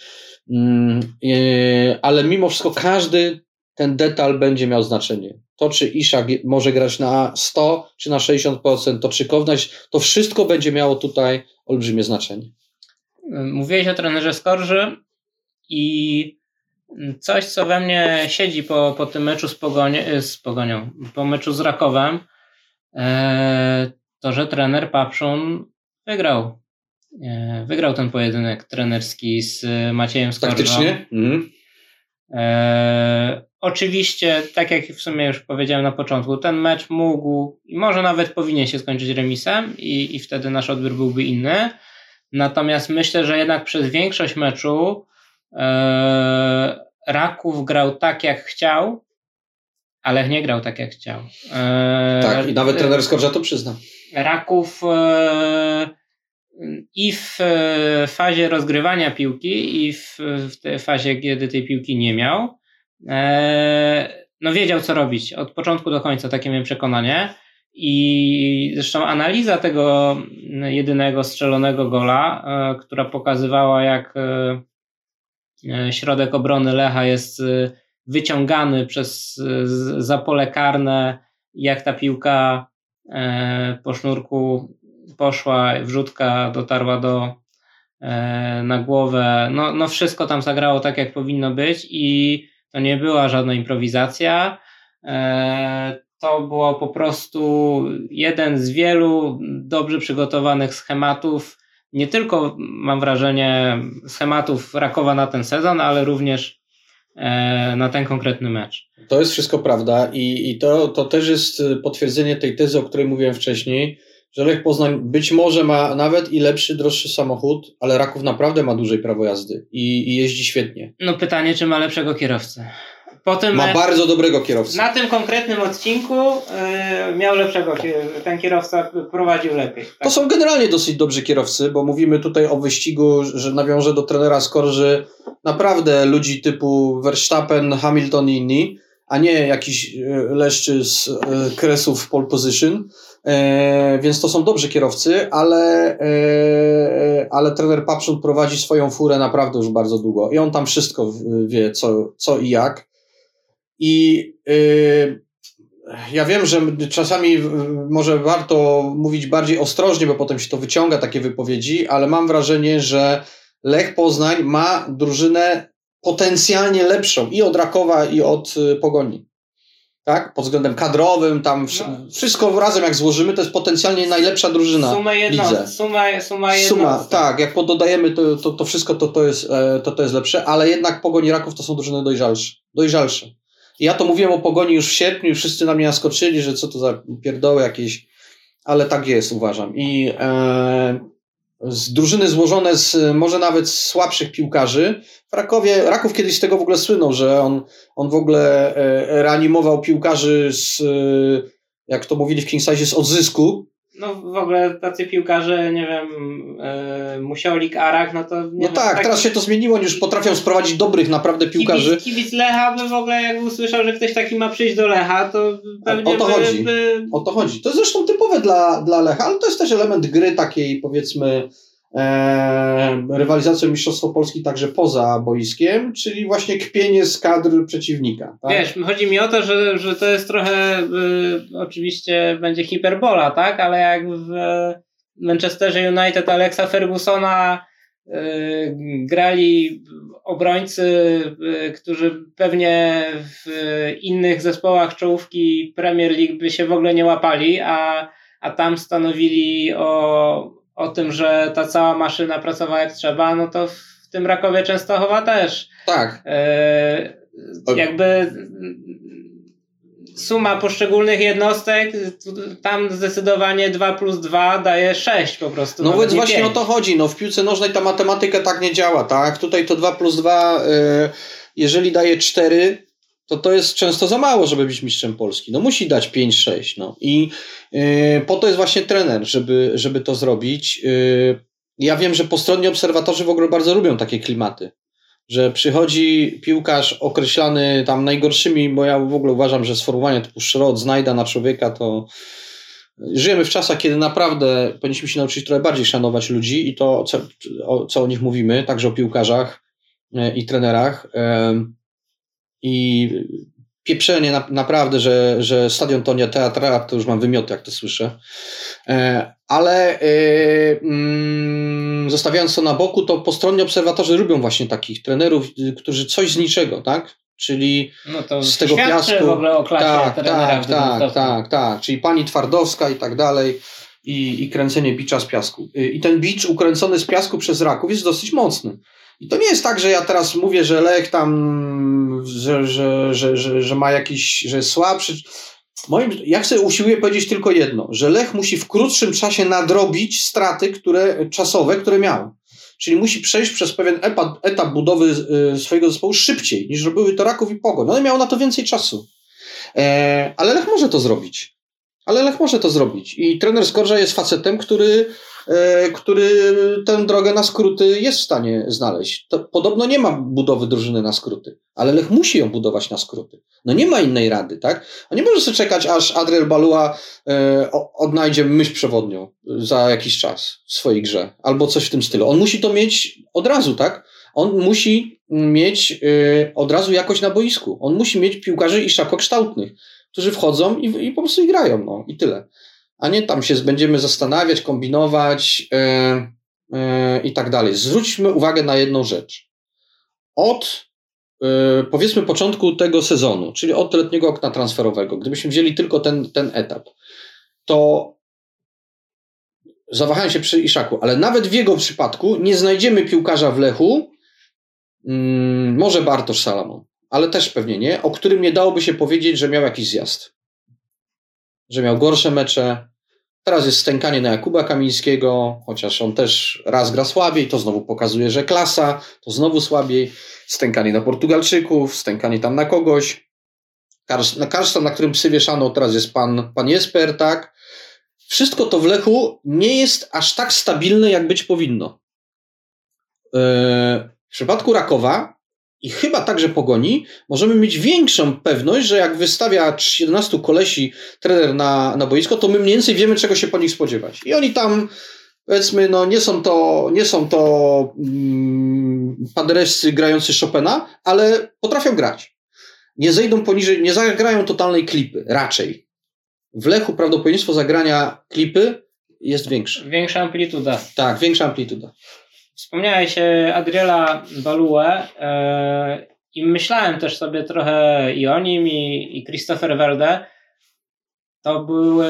Yy, ale mimo wszystko każdy ten detal będzie miał znaczenie. To, czy Iszak może grać na 100 czy na 60%, to czy Kownaś, to wszystko będzie miało tutaj olbrzymie znaczenie. Mówiłeś o trenerze Skorży i coś, co we mnie siedzi po, po tym meczu z, Pogonie, z Pogonią, po meczu z Rakowem, e, to, że trener Papszun wygrał. E, wygrał ten pojedynek trenerski z Maciejem Skorżą. Faktycznie? Mhm. E, oczywiście, tak jak w sumie już powiedziałem na początku, ten mecz mógł i może nawet powinien się skończyć remisem i, i wtedy nasz odbiór byłby inny. Natomiast myślę, że jednak przez większość meczu e, Raków grał tak, jak chciał, ale nie grał tak, jak chciał. E, tak, i nawet trener Skorża to przyzna. Raków e, i w e, fazie rozgrywania piłki, i w, w tej fazie, kiedy tej piłki nie miał, no wiedział, co robić od początku do końca, takie miałem przekonanie. I zresztą analiza tego jedynego strzelonego gola, która pokazywała, jak E, środek obrony Lecha jest e, wyciągany przez e, za pole karne, jak ta piłka po sznurku poszła, wrzutka dotarła do na głowę. No, no wszystko tam zagrało tak, jak powinno być i to nie była żadna improwizacja. to było po prostu jeden z wielu dobrze przygotowanych schematów. Nie tylko mam wrażenie schematów Rakowa na ten sezon, ale również na ten konkretny mecz. To jest wszystko prawda i, i to, to też jest potwierdzenie tej tezy, o której mówiłem wcześniej, że Lech Poznań być może ma nawet i lepszy, droższy samochód, ale Raków naprawdę ma dłużej prawo jazdy i, i jeździ świetnie. No pytanie, czy ma lepszego kierowcę? Potem ma bardzo dobrego kierowcę. Na tym konkretnym odcinku yy, miał lepszego, ten kierowca prowadził lepiej. Tak? To są generalnie dosyć dobrzy kierowcy, bo mówimy tutaj o wyścigu, że nawiążę do trenera Skorży, naprawdę ludzi typu Verstappen, Hamilton i inni, a nie jakiś e, leszczy z e, kresów pole position. E, więc to są dobrzy kierowcy, ale, e, ale trener Papszun prowadzi swoją furę naprawdę już bardzo długo i on tam wszystko wie, co, co i jak. I e, ja wiem, że czasami może warto mówić bardziej ostrożnie, bo potem się to wyciąga, takie wypowiedzi, ale mam wrażenie, że Lech Poznań ma drużynę potencjalnie lepszą i od Rakowa, i od Pogoni tak? Pod względem kadrowym, tam no. wszystko razem jak złożymy, to jest potencjalnie najlepsza drużyna. Suma jedno, suma, suma, suma tak, jak pododajemy to, to, to wszystko, to, to, jest, e, to to jest lepsze, ale jednak Pogoni Raków to są drużyny dojrzalsze. dojrzalsze. I ja to mówiłem o Pogoni już w sierpniu, wszyscy na mnie naskoczyli, że co to za pierdoły jakieś, ale tak jest, uważam. I e, z drużyny złożone z może nawet słabszych piłkarzy. W Rakowie, Raków kiedyś z tego w ogóle słynął, że on, on w ogóle e, reanimował piłkarzy z, e, jak to mówili w Kingsize, z odzysku. No w ogóle tacy piłkarze, nie wiem, e, Musiolik, Arak, no to... no tak, tak, teraz się to zmieniło, już potrafią sprowadzić dobrych naprawdę piłkarzy. Kibic, kibic Lecha by w ogóle jak usłyszał, że ktoś taki ma przyjść do Lecha, to pewnie o to by, chodzi. By... O to chodzi. To jest zresztą typowe dla, dla Lecha, ale to jest też element gry takiej powiedzmy e, rywalizacją Mistrzostwo Polski także poza boiskiem, czyli właśnie kpienie z kadr przeciwnika. Tak? Wiesz, chodzi mi o to, że, że to jest trochę y, oczywiście będzie hiperbola, tak? Ale jak w Manchesterze United Alexa Fergusona y, grali obrońcy, y, którzy pewnie w innych zespołach czołówki Premier League by się w ogóle nie łapali, a, a tam stanowili o o tym, że ta cała maszyna pracowała jak trzeba, no to w tym Rakowie Częstochowa też. Tak. E, jakby suma poszczególnych jednostek, tam zdecydowanie 2 plus 2 daje 6 po prostu. No więc właśnie 5. o to chodzi. No w piłce nożnej ta matematyka tak nie działa, tak? Tutaj to 2 plus 2, y, jeżeli daje 4, to to jest często za mało, żeby być mistrzem Polski. No musi dać 5-6. No. I yy, po to jest właśnie trener, żeby, żeby to zrobić. Yy, ja wiem, że postronni obserwatorzy w ogóle bardzo lubią takie klimaty. Że przychodzi piłkarz określany tam najgorszymi, bo ja w ogóle uważam, że sformułowanie typu szrot, znajda na człowieka to żyjemy w czasach, kiedy naprawdę powinniśmy się nauczyć trochę bardziej szanować ludzi i to, co, o, co o nich mówimy, także o piłkarzach yy, i trenerach. Yy, i pieprzenie na, naprawdę, że, że stadion to nie teatra, to już mam wymioty, jak to słyszę. E, ale mm, zostawiając to na boku, to postronni obserwatorzy lubią właśnie takich trenerów, którzy coś z niczego, tak? Czyli no z tego piasku. w ogóle o klasie tak, tak, tak, tak, tak. Czyli pani Twardowska i tak dalej. I, I kręcenie bicza z piasku. I ten bicz ukręcony z piasku przez raków jest dosyć mocny. I to nie jest tak, że ja teraz mówię, że Lech tam, że, że, że, że, że ma jakiś, że jest słabszy. Moim, ja chcę usiłuję powiedzieć tylko jedno, że Lech musi w krótszym czasie nadrobić straty które, czasowe, które miał. Czyli musi przejść przez pewien etap, etap budowy y, swojego zespołu szybciej, niż robiły to Raków i Pogoń. One miały na to więcej czasu. E, ale Lech może to zrobić. Ale Lech może to zrobić. I trener Skorża jest facetem, który który tę drogę na skróty jest w stanie znaleźć. To podobno nie ma budowy drużyny na skróty, ale Lech musi ją budować na skróty. No nie ma innej rady, tak? On nie może sobie czekać, aż Adriel Balua e, odnajdzie myśl przewodnią za jakiś czas w swojej grze, albo coś w tym stylu. On musi to mieć od razu, tak? On musi mieć e, od razu jakość na boisku. On musi mieć piłkarzy i szakokształtnych, którzy wchodzą i, i po prostu grają, no i tyle a nie tam się będziemy zastanawiać, kombinować yy, yy, i tak dalej. Zwróćmy uwagę na jedną rzecz. Od yy, powiedzmy początku tego sezonu, czyli od letniego okna transferowego, gdybyśmy wzięli tylko ten, ten etap, to zawahałem się przy Iszaku, ale nawet w jego przypadku nie znajdziemy piłkarza w Lechu, mm, może Bartosz Salamon, ale też pewnie nie, o którym nie dałoby się powiedzieć, że miał jakiś zjazd. Że miał gorsze mecze. Teraz jest stękanie na Jakuba Kamińskiego, chociaż on też raz gra słabiej, to znowu pokazuje, że klasa, to znowu słabiej. Stękanie na Portugalczyków, stękanie tam na kogoś. Na Karsztan, na którym psy wieszano, teraz jest pan, pan Jesper, tak? Wszystko to w Lechu nie jest aż tak stabilne, jak być powinno. E, w przypadku Rakowa i chyba także Pogoni możemy mieć większą pewność, że jak wystawia 11 kolesi trener na, na boisko, to my mniej więcej wiemy, czego się po nich spodziewać. I oni tam powiedzmy, no nie są to, nie są to mm, grający Chopina, ale potrafią grać. Nie zejdą poniżej, nie zagrają totalnej klipy, raczej w Lechu prawdopodobieństwo zagrania klipy jest większe. Większa amplituda. Tak, większa amplituda. Wspomniałeś Adriela Balue i myślałem też sobie trochę i o nim, i, i Christopher Welde. To były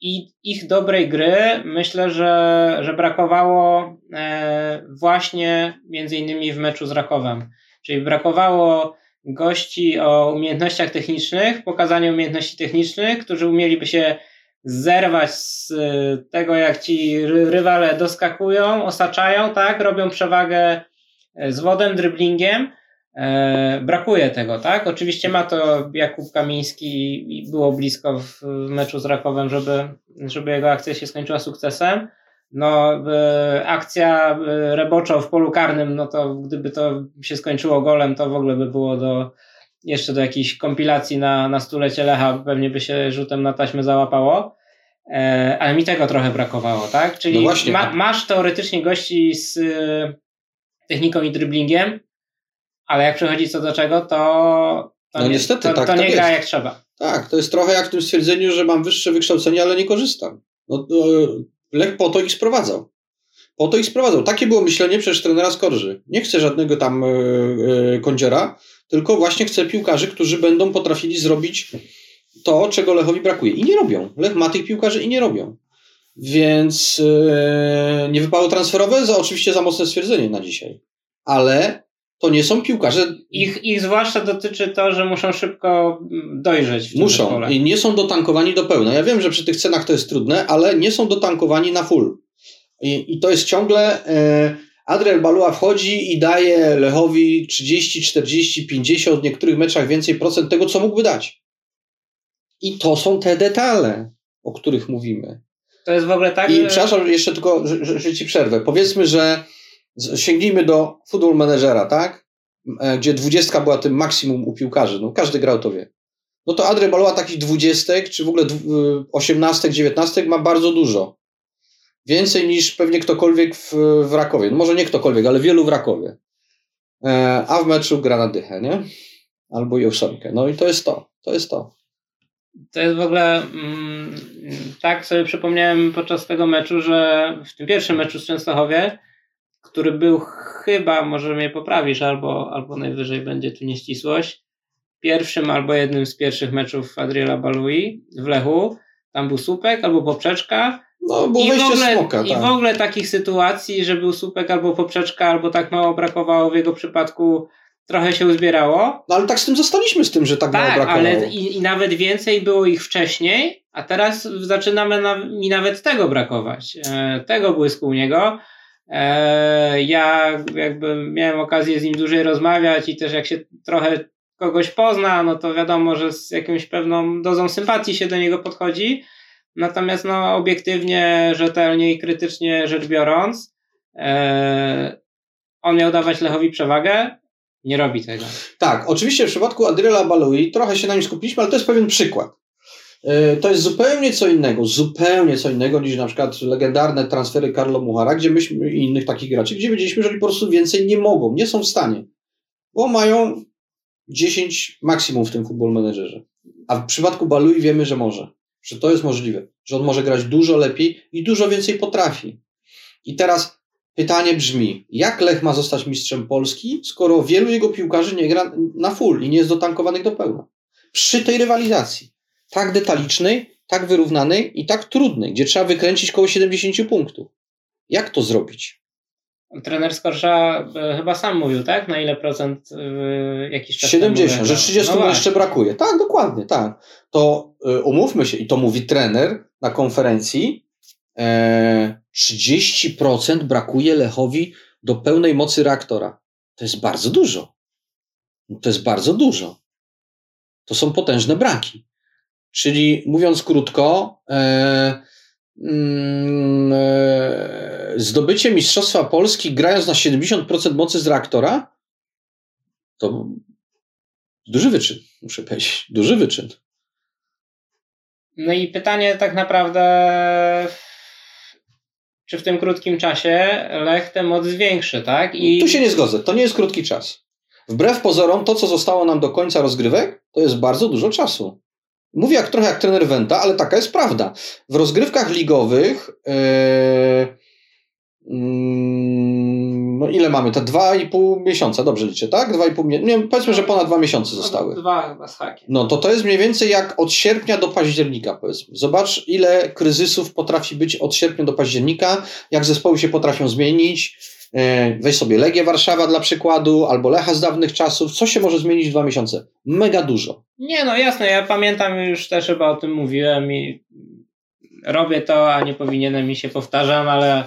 i ich dobrej gry myślę, że, że brakowało e, właśnie między innymi w meczu z Rakowem. Czyli brakowało gości o umiejętnościach technicznych, pokazaniu umiejętności technicznych, którzy umieliby się zerwać z y, tego, jak ci rywale doskakują, osaczają, tak, robią przewagę e, z wodem, dryblingiem. E, brakuje tego, tak? Oczywiście ma to Jakub Kamiński i było blisko w meczu z Rakowem, żeby, żeby jego akcja się skończyła sukcesem. No, akcja Reboczo w polu karnym, no to gdyby to się skończyło golem, to w ogóle by było do jeszcze do jakiejś kompilacji na, na stulecie Lecha, pewnie by się rzutem na taśmę załapało. E, ale mi tego trochę brakowało, tak? Czyli no ma, masz teoretycznie gości z e, techniką i dribblingiem, ale jak przychodzi co do czego, to, to, no nie, niestety, to, tak, to tak nie gra jak trzeba. Tak, to jest trochę jak w tym stwierdzeniu, że mam wyższe wykształcenie, ale nie korzystam. No, Lech po to ich sprowadzał. Po to ich sprowadzał. Takie było myślenie przez trenera Skorży. Nie chce żadnego tam yy, kądziora, tylko właśnie chce piłkarzy, którzy będą potrafili zrobić to, czego Lechowi brakuje. I nie robią. Lech ma tych piłkarzy i nie robią. Więc yy, nie wypało transferowe? Za, oczywiście za mocne stwierdzenie na dzisiaj. Ale to nie są piłkarze. Ich, ich zwłaszcza dotyczy to, że muszą szybko dojrzeć. W muszą zespole. i nie są dotankowani do pełna. Ja wiem, że przy tych cenach to jest trudne, ale nie są dotankowani na full. I, i to jest ciągle. E, Adriel Balua wchodzi i daje Lechowi 30, 40, 50, w niektórych meczach więcej procent tego, co mógłby dać. I to są te detale, o których mówimy. To jest w ogóle tak. I że... przepraszam, jeszcze tylko, że, że, że ci przerwę. Powiedzmy, że sięgnijmy do football managera, tak? E, gdzie dwudziestka była tym maksimum u piłkarzy. No, każdy grał to wie. No to Adry Baloa takich dwudziestek, czy w ogóle e, osiemnastek, dziewiętnastek ma bardzo dużo. Więcej niż pewnie ktokolwiek w, w Rakowie. No może nie ktokolwiek, ale wielu w Rakowie. E, a w meczu gra na dychę, nie? Albo i ósemkę. No i to jest to. To jest to. To jest w ogóle mm, tak sobie przypomniałem podczas tego meczu, że w tym pierwszym meczu z Częstochowie który był chyba, może mnie poprawisz, albo, albo najwyżej będzie tu nieścisłość, pierwszym albo jednym z pierwszych meczów Adriela Balui w Lechu. Tam był słupek albo poprzeczka. No, było I wejście ogóle, smoka, I w tak. ogóle takich sytuacji, że był słupek albo poprzeczka, albo tak mało brakowało w jego przypadku, trochę się uzbierało. No ale tak z tym zostaliśmy z tym, że tak, tak mało brakowało. ale i, i, nawet więcej było ich wcześniej, a teraz zaczynamy na, mi nawet tego brakować. E, tego błysku u niego. E, ja jakby miałem okazję z nim dłużej rozmawiać i też jak się trochę kogoś pozna, no to wiadomo, że z jakąś pewną dozą sympatii się do niego podchodzi. Natomiast no, obiektywnie, rzetelnie i krytycznie rzecz biorąc, e, on miał dawać Lechowi przewagę, nie robi tego. Tak, oczywiście w przypadku Adriela Balui trochę się na nim skupiliśmy, ale to jest pewien przykład. E, to jest zupełnie co innego, zupełnie co innego niż na przykład legendarne transfery Carlo Muhara, gdzie myśmy i innych takich graczy, gdzie wiedzieliśmy, że oni po prostu więcej nie mogą, nie są w stanie, bo mają 10 maksimum w tym futbol menedżerze. A w przypadku Balui wiemy, że może, że to jest możliwe, że on może grać dużo lepiej i dużo więcej potrafi. I teraz pytanie brzmi, jak Lech ma zostać mistrzem Polski, skoro wielu jego piłkarzy nie gra na full i nie jest dotankowanych do pełna? Przy tej rywalizacji, tak detalicznej, tak wyrównanej i tak trudnej, gdzie trzeba wykręcić koło 70 punktów. Jak to zrobić? Trener Skorsza e, chyba sam mówił, tak? Na ile procent y, jakiś czas 70, że 30 no jeszcze brakuje. Tak, dokładnie, tak. To y, umówmy się, i to mówi trener na konferencji, e, 30% brakuje Lechowi do pełnej mocy reaktora. To jest bardzo dużo. To jest bardzo dużo. To są potężne braki. Czyli mówiąc krótko, e, e, zdobycie Mistrzostwa Polski grając na 70% mocy z reaktora to duży wyczyn, muszę powiedzieć. Duży wyczyn. No i pytanie tak naprawdę, czy w tym krótkim czasie Lech tę moc zwiększy, tak? I... Tu się nie zgodzę, to nie jest krótki czas. Wbrew pozorom, to co zostało nam do końca rozgrywek, to jest bardzo dużo czasu. Mówię jak trochę jak trener Wenta, ale taka jest prawda. W rozgrywkach ligowych yy, no ile mamy? Te dwa i pół miesiąca, dobrze liczę, tak? Dwa i pół nie, powiedzmy, że ponad dwa miesiące zostały. Dwa chyba z hakiem. No to to jest mniej więcej jak od sierpnia do października, powiedzmy. Zobacz, ile kryzysów potrafi być od sierpnia do października, jak zespoły się potrafią zmienić. E, weź sobie Legię Warszawa dla przykładu, albo Lecha z dawnych czasów. Co się może zmienić w dwa miesiące? Mega dużo. Nie, no jasne, ja pamiętam już też chyba o tym mówiłem i robię to, a nie powinienem mi się powtarzam, ale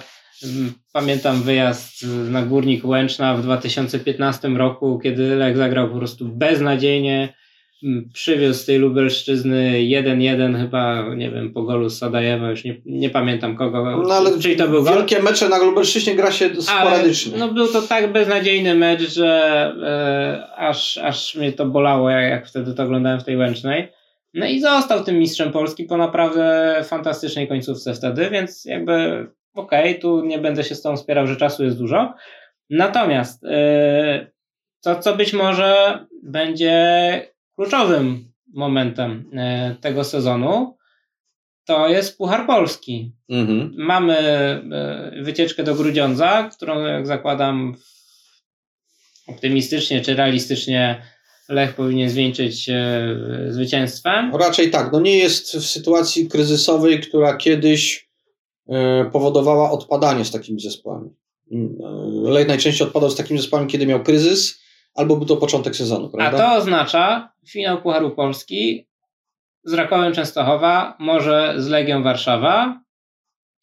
Pamiętam wyjazd na Górnik Łęczna w 2015 roku, kiedy Lech zagrał po prostu beznadziejnie. Przywiózł z tej Lubelszczyzny 1-1 chyba, nie wiem, po golu Sadajewa, już nie, nie pamiętam kogo. No ale czyli to był wielkie gol. mecze na Lubelszczyźnie gra się sporadycznie. Ale, no był to tak beznadziejny mecz, że e, aż, aż mnie to bolało, jak, jak wtedy to oglądałem w tej Łęcznej. No i został tym mistrzem Polski po naprawdę fantastycznej końcówce wtedy, więc jakby okej, okay, tu nie będę się z tą spierał, że czasu jest dużo. Natomiast yy, to, co być może będzie kluczowym momentem yy, tego sezonu, to jest Puchar Polski. Mhm. Mamy yy, wycieczkę do Grudziądza, którą, jak zakładam, optymistycznie czy realistycznie Lech powinien zwieńczyć zwycięstwem. Raczej tak. No nie jest w sytuacji kryzysowej, która kiedyś E, powodowała odpadanie z takimi zespołami. Mm, e, Lej najczęściej odpadał z takimi zespołami, kiedy miał kryzys, albo był to początek sezonu, prawda? A to oznacza finał Pucharu Polski z Rakowem Częstochowa, może z Legią Warszawa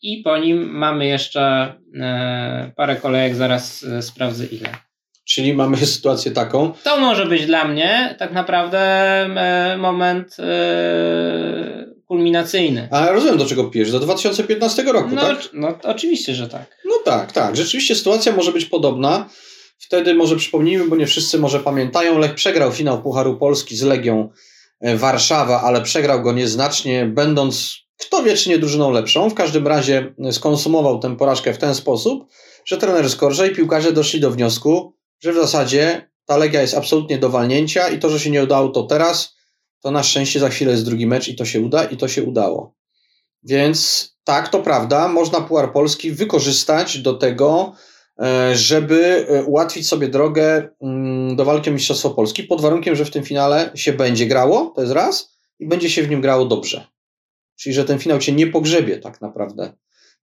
i po nim mamy jeszcze e, parę kolejek, zaraz sprawdzę ile. Czyli mamy sytuację taką. To może być dla mnie tak naprawdę moment kulminacyjny. A rozumiem, do czego pijesz. Do 2015 roku, no, tak? No, oczywiście, że tak. No tak, tak. Rzeczywiście sytuacja może być podobna. Wtedy może przypomnijmy, bo nie wszyscy może pamiętają, Lech przegrał finał Pucharu Polski z Legią e, Warszawa, ale przegrał go nieznacznie, będąc kto wie, czy nie drużyną lepszą. W każdym razie e, skonsumował tę porażkę w ten sposób, że trener Skorża i piłkarze doszli do wniosku, że w zasadzie ta Legia jest absolutnie do walnięcia i to, że się nie udało to teraz, to na szczęście za chwilę jest drugi mecz i to się uda i to się udało. Więc tak, to prawda, można Puar Polski wykorzystać do tego, żeby e, ułatwić sobie drogę mm, do walki o Mistrzostwo Polski, pod warunkiem, że w tym finale się będzie grało, to jest raz, i będzie się w nim grało dobrze. Czyli, że ten finał cię nie pogrzebie tak naprawdę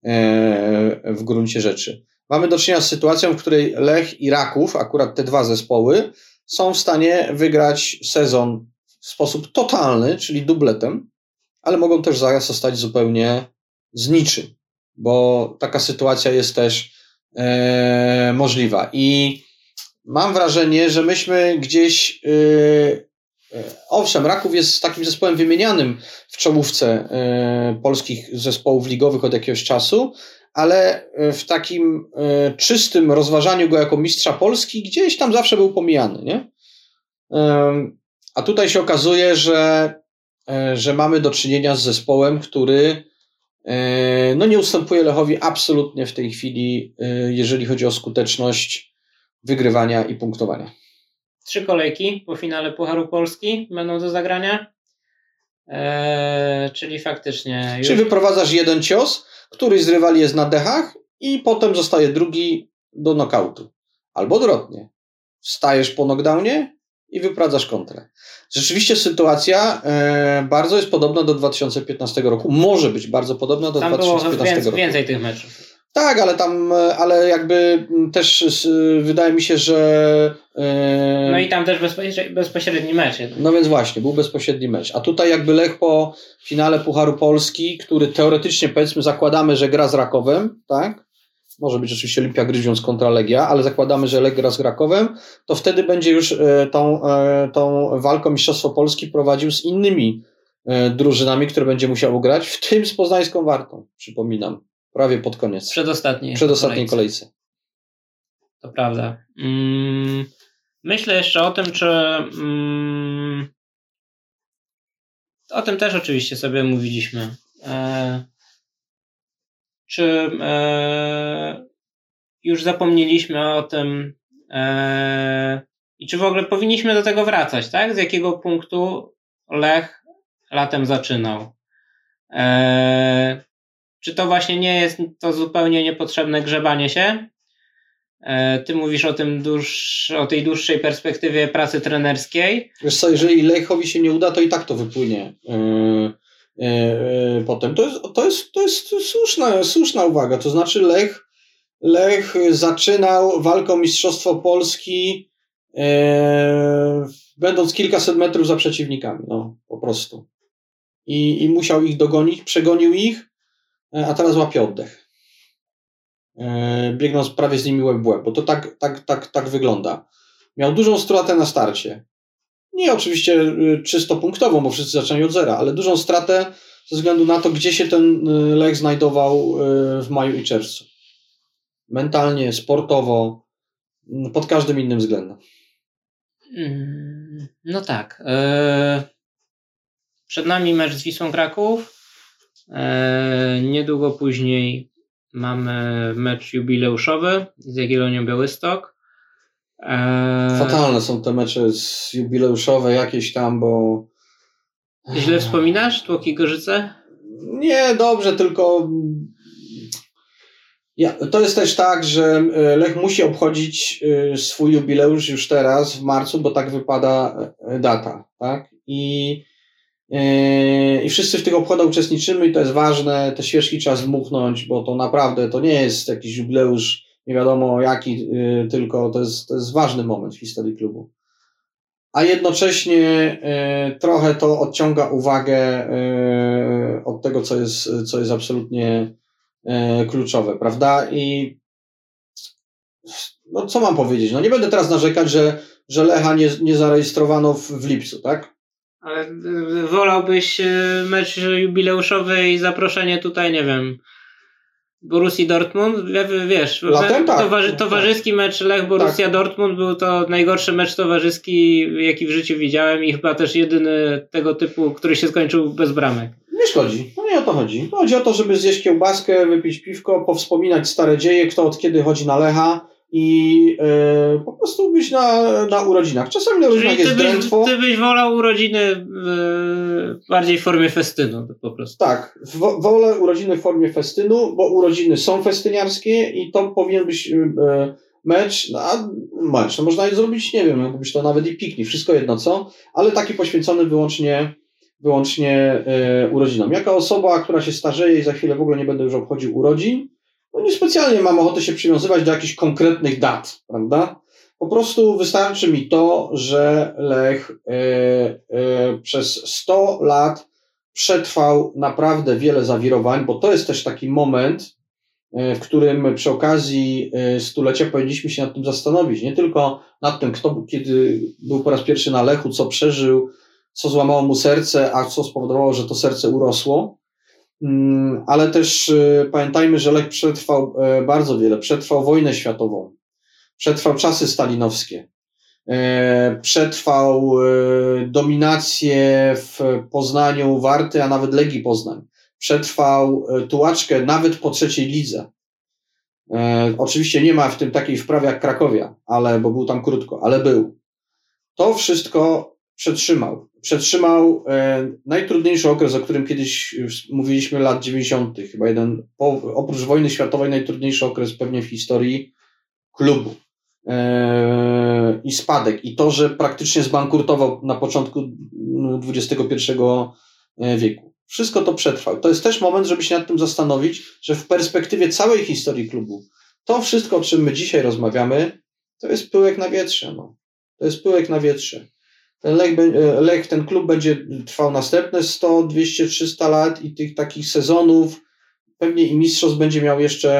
e, w gruncie rzeczy. Mamy do czynienia z sytuacją, w której Lech i Raków, akurat te dwa zespoły, są w stanie wygrać sezon w sposób totalny, czyli dubletem, ale mogą też zaraz zostać zupełnie z niczym, bo taka sytuacja jest też e, możliwa. I mam wrażenie, że myśmy gdzieś. E, e owszem, Raków jest takim zespołem wymienianym w czołówce e, polskich zespołów ligowych od jakiegoś czasu, ale w takim e, czystym rozważaniu go jako mistrza Polski gdzieś tam zawsze był pomijany. Nie? A tutaj się okazuje, że, e, że mamy do czynienia z zespołem, który e, no nie ustępuje Lechowi absolutnie w tej chwili, e, jeżeli chodzi o skuteczność wygrywania i punktowania. Trzy kolejki po finale Pucharu Polski będą do zagrania. Eee, czyli faktycznie. Już... Czy wyprowadzasz jeden cios, któryś z rywali jest na dechach i potem zostaje drugi do nokautu. Albo odwrotnie. Wstajesz po knockdownie i wypradzasz kontrę. Rzeczywiście sytuacja e, bardzo jest podobna do 2015 roku. Może być bardzo podobna do Tam 2015 było więcej, roku. więcej tych meczów. Tak, ale tam, ale jakby też wydaje mi się, że. e, No i tam też bezpośredni, mecz. no więc właśnie, był bezpośredni mecz. A tutaj jakby Lech po finale Pucharu Polski, który teoretycznie powiedzmy zakładamy, że gra z Rakowem, tak? Może być oczywiście Olimpia Gryziąc kontra Legia, ale zakładamy, że Lech gra z Rakowem, to wtedy będzie już e, tą, e, tą walką Mistrzostwo Polski prowadził z innymi e, drużynami, które będzie musiał grać, w tym z Poznańską Wartą, przypominam, prawie pod koniec, Przedostatniej. przedostatniej kolejce. To prawda. Mm, myślę jeszcze o tym, czy. Mm, o tym też oczywiście sobie mówiliśmy. Czy e, już zapomnieliśmy o tym e, i czy w ogóle powinniśmy do tego wracać, tak? Z jakiego punktu Lech latem zaczynał? E, czy to właśnie nie jest to zupełnie niepotrzebne grzebanie się? Ty mówisz o, tym dłuż, o tej dłuższej perspektywie pracy trenerskiej. Wiesz co, jeżeli Lechowi się nie uda, to i tak to wypłynie yy, potem. To jest, to jest, to jest słuszna, słuszna uwaga. To znaczy Lech, Lech zaczynał walkę o Mistrzostwo Polski yy, będąc kilkaset metrów za przeciwnikami. No, po prostu. I, I musiał ich dogonić, przegonił ich, a teraz łapie oddech. Yy, biegnąc prawie z nimi łeb w łeb, bo to tak, tak, tak, tak wygląda. Miał dużą stratę na starcie. Nie oczywiście y, czysto punktową, bo wszyscy zaczęli od zera, ale dużą stratę ze względu na to, gdzie się ten y, Lech znajdował y, w maju i czerwcu. Mentalnie, sportowo, mm, pod każdym innym względem. Mm, No tak. Przed nami mecz z Wisłą Kraków. Niedługo później mamy mecz jubileuszowy z Jagiellonią Białystok. E, Fatalne są te mecze z jubileuszowe jakieś tam, bo Źle wspominasz Tłoki Gorzyce? Nie, dobrze, tylko ja, to jest też tak, że e, Lech musi obchodzić e, swój jubileusz już teraz, w marcu, bo tak wypada e, data, tak? I, i wszyscy w tych obchodach uczestniczymy i to jest ważne, te świeżki trzeba zmuchnąć, bo to naprawdę, to nie jest jakiś jubileusz, nie wiadomo jaki, e, tylko to jest, to jest ważny moment w historii klubu a jednocześnie e, trochę to odciąga uwagę e, od tego, co jest, co jest absolutnie kluczowe, prawda? I no co mam powiedzieć? No nie będę teraz narzekać, że, że Lecha nie, nie zarejestrowano w, w lipcu, tak? Ale y, wolałbyś y, mecz jubileuszowy i zaproszenie tutaj, nie wiem, Borussii Dortmund? Wie- Wiesz, Latem tak. towarzy, towarzyski mecz Lech Borussia Dortmund był to najgorszy mecz towarzyski, jaki w życiu widziałem i chyba też jedyny tego typu, który się skończył bez bramek. Nie szkodzi. No nie o to chodzi. Chodzi o to, żeby zjeść kiełbaskę, wypić piwko, powspominać stare dzieje, kto od kiedy chodzi na Lecha i e, po prostu być na, na urodzinach. Czasami na urodzinach ty jest byś, drętwo. ty byś wolał urodziny y, bardziej w formie festynu po prostu. Tak, wo- wolę urodziny w formie festynu, bo urodziny są festyniarskie i to powinien być e, mecz, no, a mecz, no można je zrobić, nie wiem, mógłbyś to nawet i piknik, wszystko jedno co, ale taki poświęcony wyłącznie, wyłącznie e, urodzinom. Jako osoba, która się starzeje i za chwilę w ogóle nie będę już obchodził urodzin, no niespecjalnie mam ochotę się przywiązywać do jakichś konkretnych dat, prawda? Po prostu wystarczy mi to, że Lech e, przez 100 lat przetrwał naprawdę wiele zawirowań, bo to jest też taki moment, e, w którym przy okazji stulecia powinniśmy się nad tym zastanowić. Nie tylko nad tym, kto kiedy był po raz pierwszy na Lechu, co przeżył, co złamało mu serce, a co spowodowało, że to serce urosło. Mm, Ale też e, pamiętajmy, że Lech przetrwał e, bardzo wiele. Przetrwał wojnę światową, przetrwał czasy stalinowskie, e, przetrwał dominację w Poznaniu Warty, a nawet Legii Poznań. Przetrwał tułaczkę nawet po trzeciej lidze. Oczywiście nie ma w tym takiej wprawy jak Krakowia, ale, bo był tam krótko, ale był. To wszystko przetrzymał. Przetrzymał e, najtrudniejszy okres, o którym kiedyś mówiliśmy, lat 90. Chyba jeden, po, oprócz wojny światowej, najtrudniejszy okres pewnie w historii klubu. E, I spadek. I to, że praktycznie zbankrutował na początku XXI e, wieku. Wszystko to przetrwał. To jest też moment, żeby się nad tym zastanowić, że w perspektywie całej historii klubu, to wszystko, o czym my dzisiaj rozmawiamy, to jest pyłek na wietrze. No. To jest pyłek na wietrze. Ten Lech, e, Lech, ten klub będzie trwał następne 100, 200, 300 lat i tych takich sezonów, pewnie i mistrzostw będzie miał jeszcze,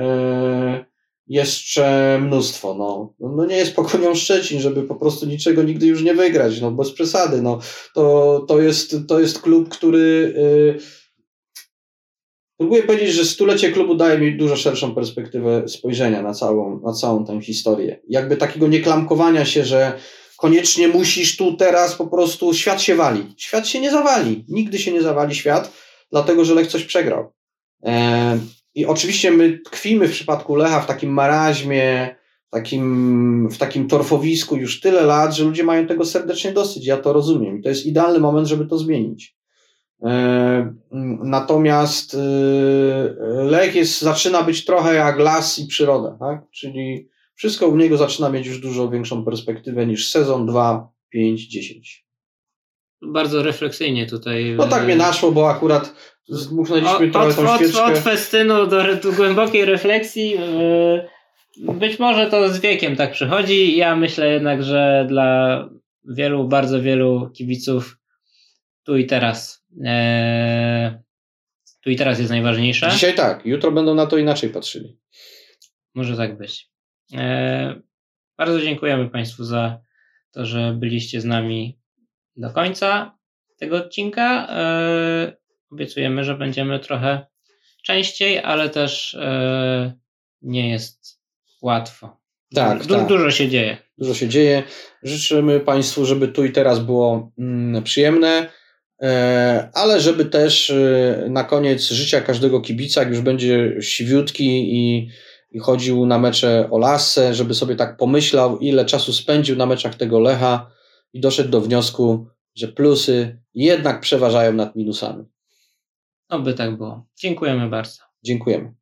e, jeszcze mnóstwo. No. no nie jest pokonią Szczecin, żeby po prostu niczego nigdy już nie wygrać, no bez przesady. No. To, to, jest, to jest klub, który e, Próbuję powiedzieć, że stulecie klubu daje mi dużo szerszą perspektywę spojrzenia na całą, na całą tę historię. Jakby takiego nieklamkowania się, że koniecznie musisz tu teraz po prostu, świat się wali. Świat się nie zawali. Nigdy się nie zawali świat, dlatego że Lech coś przegrał. E, I oczywiście my tkwimy w przypadku Lecha w takim maraźmie, takim, w takim torfowisku już tyle lat, że ludzie mają tego serdecznie dosyć. Ja to rozumiem. To jest idealny moment, żeby to zmienić. E, natomiast e, Lech jest, zaczyna być trochę jak las i przyroda, tak? czyli wszystko u niego zaczyna mieć już dużo większą perspektywę niż sezon 2, 5, 10. Bardzo refleksyjnie tutaj. No tak mnie naszło, bo akurat zmuchnęliśmy trochę od, tą świeczkę. Od, od festynu do, do głębokiej refleksji. Być może to z wiekiem tak przychodzi. Ja myślę jednak, że dla wielu, bardzo wielu kibiców tu i teraz e, tu i teraz jest najważniejsze. Dzisiaj tak, jutro będą na to inaczej patrzyli. Może tak być. E, bardzo dziękujemy Państwu za to, że byliście z nami do końca tego odcinka. E, obiecujemy, że będziemy trochę częściej, ale też e, nie jest łatwo. Tak, du tak. Dużo się dzieje. Dużo się dzieje. Życzymy Państwu, żeby tu i teraz było mm, przyjemne, ale żeby też na koniec życia każdego kibica, jak już będzie siwiutki i i chodził na mecze o lasę, żeby sobie tak pomyślał, ile czasu spędził na meczach tego Lecha i doszedł do wniosku, że plusy jednak przeważają nad minusami. Oby tak było. Dziękujemy bardzo. Dziękujemy.